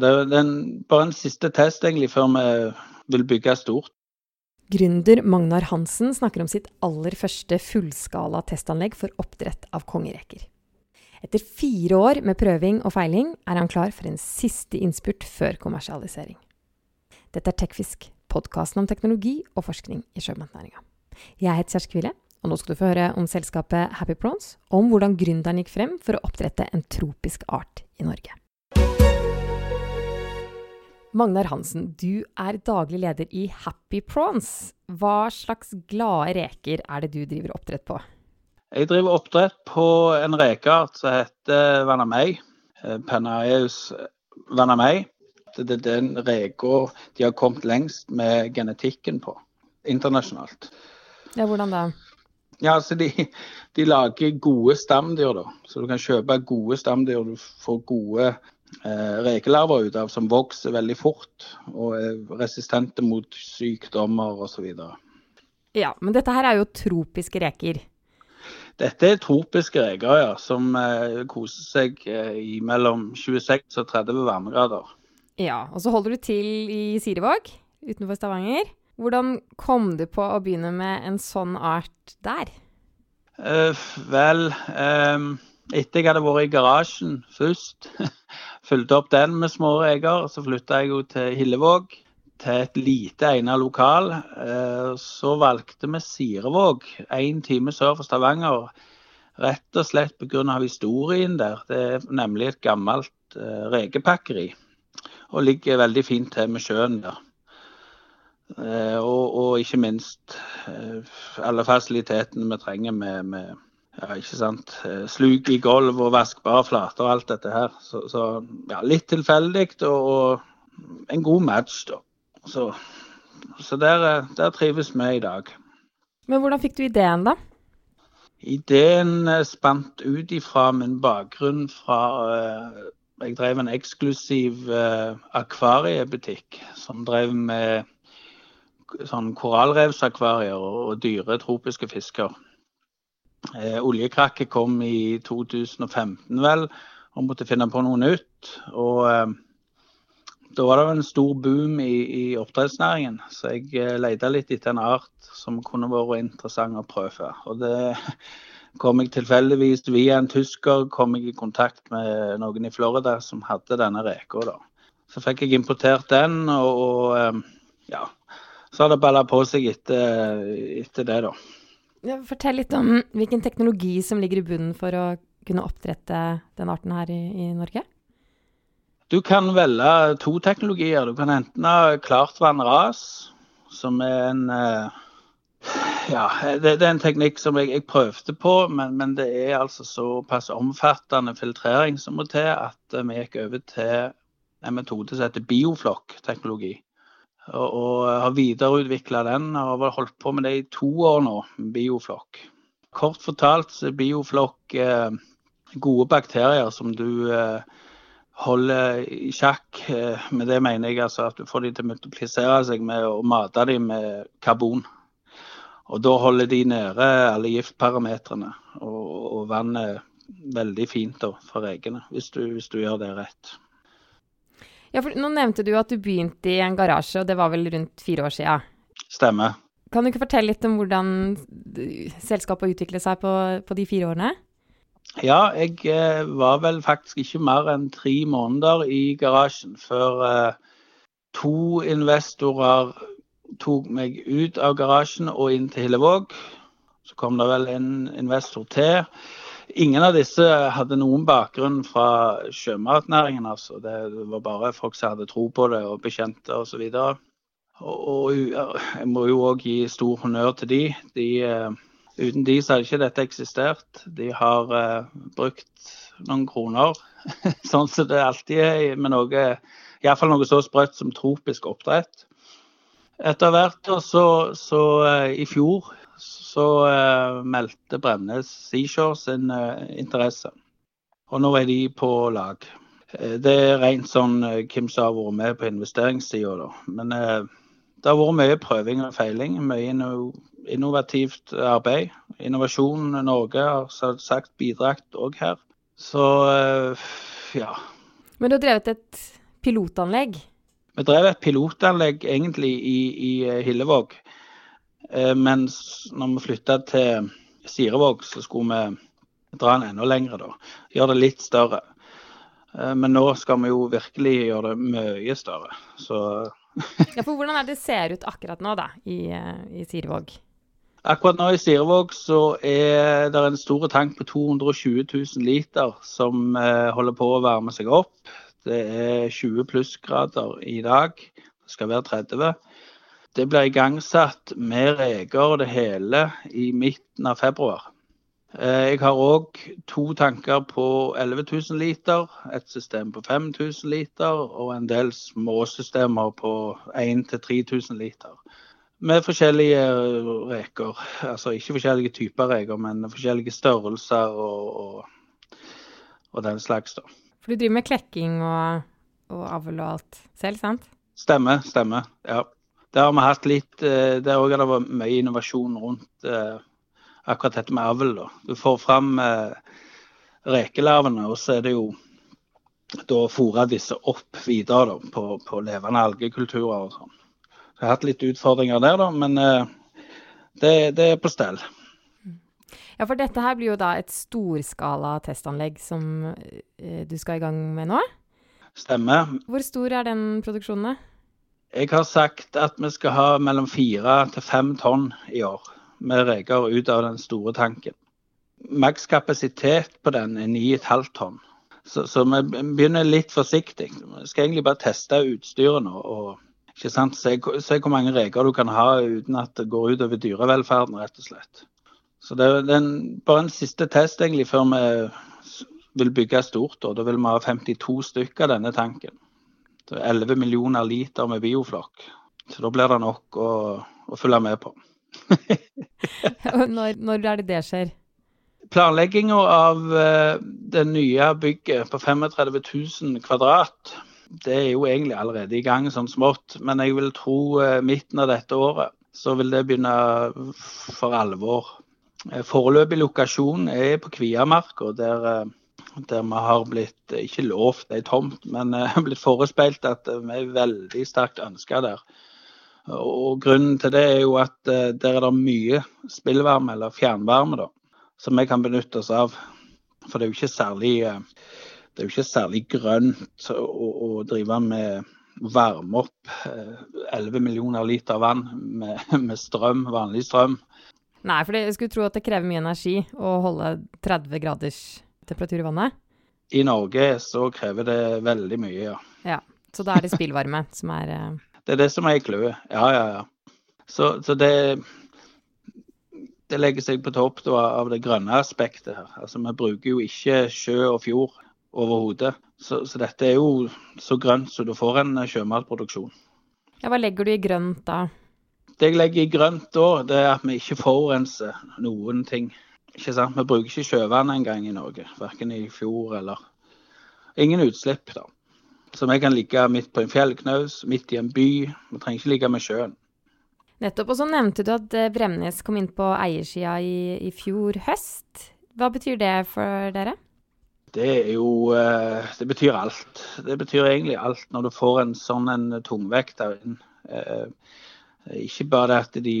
Så det er en, bare en siste test egentlig før vi vil bygge stort. Gründer Magnar Hansen snakker om sitt aller første fullskala testanlegg for oppdrett av kongereker. Etter fire år med prøving og feiling er han klar for en siste innspurt før kommersialisering. Dette er Tekfisk, podkasten om teknologi og forskning i sjømatnæringa. Jeg heter Kjersti Kvile, og nå skal du få høre om selskapet Happy Prawns, om hvordan gründeren gikk frem for å oppdrette en tropisk art i Norge. Magnar Hansen, du er daglig leder i Happy Prawns. Hva slags glade reker er det du driver oppdrett på? Jeg driver oppdrett på en rekeart som heter vanamei. Eh, Penaeus vanamei. Det er den reka de har kommet lengst med genetikken på internasjonalt. Ja, hvordan da? Ja, altså de, de lager gode stamdyr, da. Så du kan kjøpe gode stamdyr. Du får gode rekelarver ut av som vokser veldig fort og er resistente mot sykdommer osv. Ja, men dette her er jo tropiske reker. Dette er tropiske reker ja, som eh, koser seg eh, i mellom 26 og 30 varmegrader. Ja, og så holder du til i Sirevåg utenfor Stavanger. Hvordan kom du på å begynne med en sånn art der? Eh, vel, eh, etter jeg hadde vært i garasjen først, fulgte opp den med små reker, så flytta jeg jo til Hillevåg til et lite egnet lokal. Eh, så valgte vi Sirevåg, én time sør for Stavanger. Rett og slett pga. historien der. Det er nemlig et gammelt eh, rekepakkeri. Og ligger veldig fint til med sjøen der. Eh, og, og, ikke minst alle fasilitetene vi trenger med, med ja, ikke sant? sluk i gulv og vaskbare flater og alt dette her. Så, så ja, litt tilfeldig og, og en god match, da. Så, så der, eh, der, trives vi i dag. Men hvordan fikk du ideen, da? Ideen eh, spant ut ifra min bakgrunn fra uh, Jeg drev en eksklusiv uh, akvariebutikk som drev med sånn korallrevsakvarier og dyre tropiske fisker. Uh, oljekrakket kom i 2015, vel, og måtte finne på noe nytt. og da var det en stor boom i, i oppdrettsnæringen, så jeg eh, leita litt etter en art som kunne vært interessant å prøve. Og det kom jeg tilfeldigvis via en tysker kom jeg i kontakt med noen i Florida som hadde denne reka. Så fikk jeg importert den, og, og eh, ja, så har det balla på seg etter, etter det, da. Ja, fortell litt om hvilken teknologi som ligger i bunnen for å kunne oppdrette den arten her i, i Norge? Du kan velge to teknologier. Du kan enten ha klartvannras, som er en eh, ja, det, det, er en teknikk som jeg, jeg prøvde på, men, men, det er altså såpass omfattende filtrering som må til at vi gikk over til en metode som heter bioflokk-teknologi. Og, har videreutvikla den og har holdt på med det i to år nå, bioflokk. Kort fortalt så er bioflokk eh, gode bakterier som du eh, holder i sjakk. Eh, med det mener jeg altså at du får de til å multiplisere seg med å mate dem med karbon. Og da holder de nede alle giftparametrene. Og, og vannet veldig fint da, for rekene, hvis, hvis, du gjør det rett. Ja, for Nå nevnte du at du begynte i en garasje, og det var vel rundt fire år siden? Stemmer. Kan du ikke fortelle litt om hvordan selskapet utviklet seg på, på de fire årene? Ja, jeg eh, var vel faktisk ikke mer enn tre måneder i garasjen før eh, to investorer tok meg ut av garasjen og inn til Hillevåg. Så kom det vel en investor til. Ingen av disse hadde noen bakgrunn fra sjømatnæringen. altså. Det var bare folk som hadde tro på det, og bekjente osv. Og, og, og jeg må jo òg gi stor honnør til de. de uh, Uten de så hadde ikke dette eksistert. De har uh, brukt noen kroner, sånn som det alltid er med noe Iallfall noe så sprøtt som tropisk oppdrett. Etter hvert så, så uh, i fjor så uh, meldte Bremnes Seashore sin interesse. Og nå er de på lag. Det er rent sånn hvem som har vært med på investeringssida, da. Men det har vært mye prøving og feiling. Mye innovativt arbeid. Innovasjon Norge har sagt bidratt òg her. Så eh, ja. Men du har drevet et pilotanlegg? Vi drev et pilotanlegg egentlig i, i Hillevåg. Eh, mens når vi flytta til Sirevåg, så skulle vi dra den enda lengre, da. Gjøre det litt større. Eh, men nå skal vi jo virkelig gjøre det mye større. Så ja, for Hvordan er det ser ut akkurat nå da, i, eh, i Sirevåg? Akkurat nå i Sirevåg så er det en stor tank på 220 000 liter som eh, holder på å varme seg opp. Det er 20 plussgrader i dag. Det skal være 30. Det ble igangsatt med reker og det hele i midten av februar. Eh, jeg har òg to tanker på 11 000 liter, et system på 5000 liter og en del småsystemer på 1000-3000 liter med forskjellige reker. Altså ikke forskjellige typer reker, men forskjellige størrelser og, og, og den slags. da. For du driver med klekking og, og avl og alt selv, sant? Stemmer, stemmer. Ja. Der har vi hatt litt eh, Der òg har det vært mye innovasjon rundt eh, akkurat dette med avl. da. Du får fram eh, rekelarvene, og så er det jo da fôre disse opp videre da, på, på levende algekulturer og sånn. Jeg har hatt litt utfordringer der, da, men det, det, er på stell. Ja, for dette her blir jo da et storskala testanlegg som du skal i gang med nå? Stemmer. Hvor stor er den produksjonen? Jeg har sagt at vi skal ha mellom fire til fem tonn i år med reker ut av den store tanken. Maks kapasitet på den er 9,5 tonn. Så, så, vi begynner litt forsiktig. Vi skal egentlig bare teste utstyret nå. og ikke sant? Se, se, hvor mange reker du kan ha uten at det går ut over dyrevelferden, rett og slett. Så det er en, bare en siste test egentlig før vi vil bygge stort. Og da vil vi ha 52 stykker av denne tanken. Det er 11 millioner liter med bioflokk. Så da blir det nok å, å følge med på. når, når er det det skjer? Planlegginga av uh, det nye bygget på 35 000 kvadrat det er jo egentlig allerede i gang sånn smått. Men jeg vil tro eh, midten av dette året så vil det begynne for alvor. Eh, foreløpig lokasjon er på Kviamarka, der, eh, der vi har blitt ikke lovt ei tomt, men blitt forespeilt at vi er veldig sterkt ønska der. Og Grunnen til det er jo at der er det mye spillvarme, eller fjernvarme, da, som vi kan benytte oss av. For det er jo ikke særlig det er jo ikke særlig grønt å, å drive med varme opp 11 eh, millioner liter vann med, med, strøm, vanlig strøm. Nei, for jeg skulle tro at det krever mye energi å holde 30 graders temperatur i vannet? I Norge så krever det veldig mye, ja. ja så da er det spillvarme som er uh... Det er det som er clouet. Ja, ja, ja. Så, så det det legger seg på topp av det grønne aspektet her. Altså, Vi bruker jo ikke sjø og fjord overhodet. Så, så, dette er jo så grønt så du får en eh, sjømatproduksjon. Ja, Hva legger du i grønt da? Det jeg legger i grønt da, det er at vi ikke forurenser noen ting. Ikke sant? Vi bruker ikke sjøvann engang i Norge. Verken i fjor eller Ingen utslipp, da. Så vi kan ligge midt på en fjellknaus, midt i en by. Vi trenger ikke ligge med sjøen. Nettopp. Og så nevnte du at eh, Bremnes kom inn på eiersida i, i fjor høst. Hva betyr det for dere? Det er jo eh, Det betyr alt. Det betyr egentlig alt når du får en sånn en tungvekter inn. Eh, ikke bare det at de,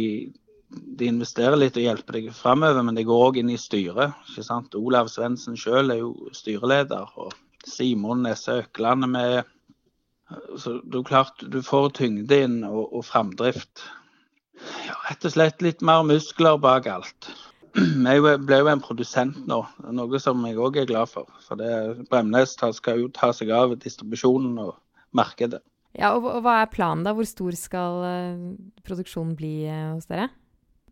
de, investerer litt og hjelper deg framover, men de går òg inn i styret. ikke sant? Olav Svendsen sjøl er jo styreleder, og Simon Nesse Økland er med. Så det klart du får tyngde inn og, og framdrift. Ja, rett og slett litt mer muskler bak alt. Vi ble jo en produsent nå, noe som jeg òg er glad for. For det, Bremnes skal jo ta seg av distribusjonen og markedet. Ja, og, Hva er planen da? Hvor stor skal uh, produksjonen bli uh, hos dere?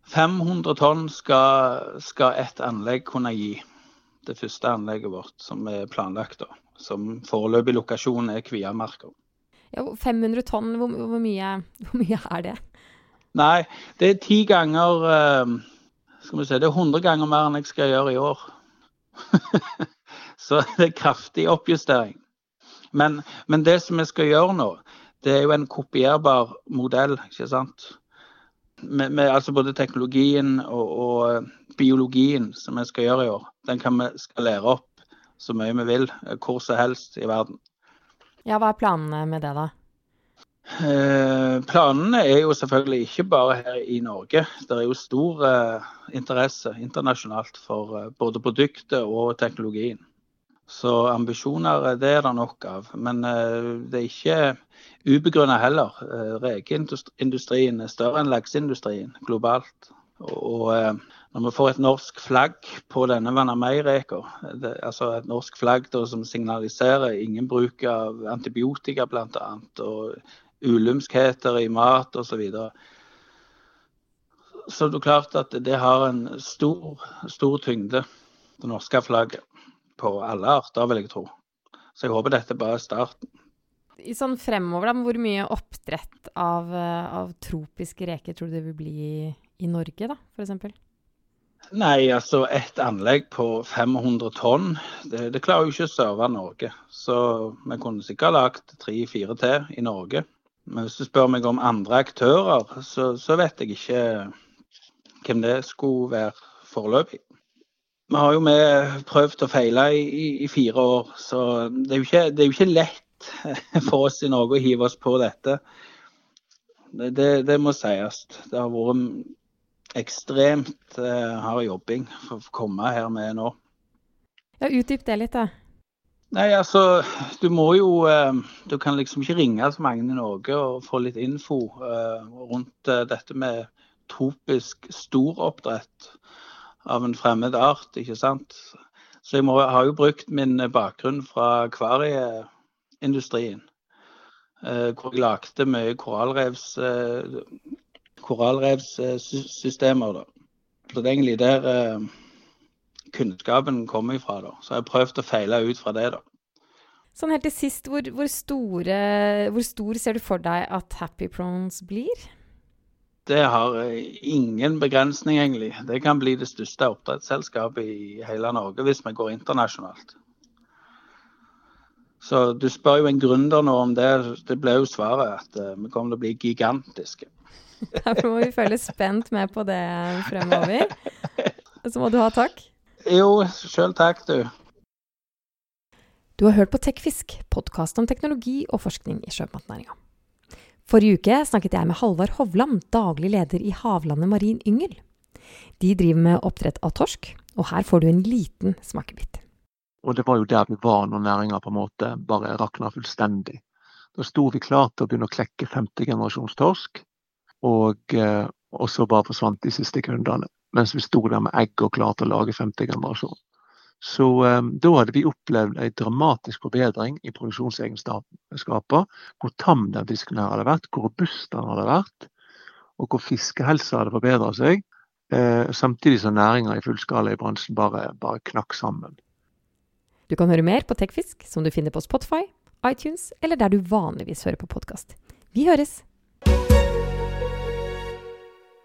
500 tonn skal, skal et anlegg kunne gi. Det første anlegget vårt som er planlagt. da. Som foreløpig lokasjon er Kviamarka. Ja, 500 tonn, hvor, hvor, mye, hvor, mye, er det? Nei, det er ti ganger uh, skal vi se, Det er 100 ganger mer enn jeg skal gjøre i år. så det er kraftig oppjustering. Men, men, det som vi skal gjøre nå, det er jo en kopierbar modell. ikke sant? Med, med altså både teknologien og, og, eh, biologien som vi skal gjøre i år, den kan vi skalere opp så mye vi vil, eh, hvor som helst i verden. Ja, hva er planene med det, da? Eh, planene er jo selvfølgelig ikke bare her i Norge. Det er jo stor eh, interesse internasjonalt for eh, både produktet og teknologien. Så ambisjoner det er det nok av. Men eh, det er ikke ubegrunna heller. Eh, rekeindustrien er større enn lakseindustrien globalt. Og eh, når vi får et norsk flagg på denne Vanamei-reka, altså et norsk flagg som signaliserer ingen bruk av antibiotika bl.a. og ulumskheter i mat osv. Så, videre. så det er klart at det har en stor, stor tyngde, det norske flagget, på alle arter, vil jeg tro. Så jeg håper dette bare er starten. I sånn fremover, da, hvor mye oppdrett av, av tropiske reker tror du det vil bli i Norge, da, f.eks.? Nei, altså et anlegg på 500 tonn, det, det klarer jo ikke å serve Norge. Så vi kunne sikkert lagd tre-fire til i Norge. Men hvis du spør meg om andre aktører, så, så vet jeg ikke hvem det skulle være foreløpig. Vi har jo med prøvd og feila i, i, i, fire år, så det er, ikke, det er, jo ikke, lett for oss i Norge å hive oss på dette. Det, det, det må sies. Det har vært ekstremt eh, hard jobbing for å komme her med nå. Ja, Utdyp det litt, da. Nei, altså, du må jo eh, Du kan liksom ikke ringe så mange i Norge og få litt info eh, rundt eh, dette med tropisk storoppdrett av en fremmed art, ikke sant. Så jeg må, har jo brukt min bakgrunn fra akvarieindustrien. Eh, hvor jeg lagde mye korallrevs eh, korallrevssystemer. Da. Så det er egentlig der eh, kunnskapen kommer ifra. Da. Så jeg har prøvd å feile ut fra det. da. Sånn helt til sist, hvor, hvor, store, hvor stor ser du for deg at Happy Prawns blir? Det har ingen begrensning, egentlig. Det kan bli det største oppdrettsselskapet i hele Norge hvis vi går internasjonalt. Så du spør jo en gründer nå om det. Det ble jo svaret at uh, vi kommer til å bli gigantiske. Derfor må vi følge spent med på det fremover. Så må du ha takk. Jo, sjøl takk, du. Du har hørt på Tekfisk, podkast om teknologi og forskning i sjømatnæringa. Forrige uke snakket jeg med Halvard Hovland, daglig leder i Havlandet Marin Yngel. De driver med oppdrett av torsk, og her får du en liten smakebit. Og det var jo der vi var når næringa på en måte bare rakna fullstendig. Da sto vi klar til å begynne å klekke femte generasjons torsk. Og, eh, og så bare forsvant de siste kundene. Mens vi sto der med egg og klarte å lage femte generasjon. Så um, da hadde vi opplevd en dramatisk forbedring i produksjonsegenskaper. Hvor tam den fisken her hadde vært, hvor robust den hadde vært, og hvor fiskehelsa hadde forbedra seg. Eh, samtidig som næringa i fullskala i bransjen bare, bare knakk sammen. Du kan høre mer på Tekfisk, som du finner på Spotify, iTunes eller der du vanligvis hører på podkast. Vi høres!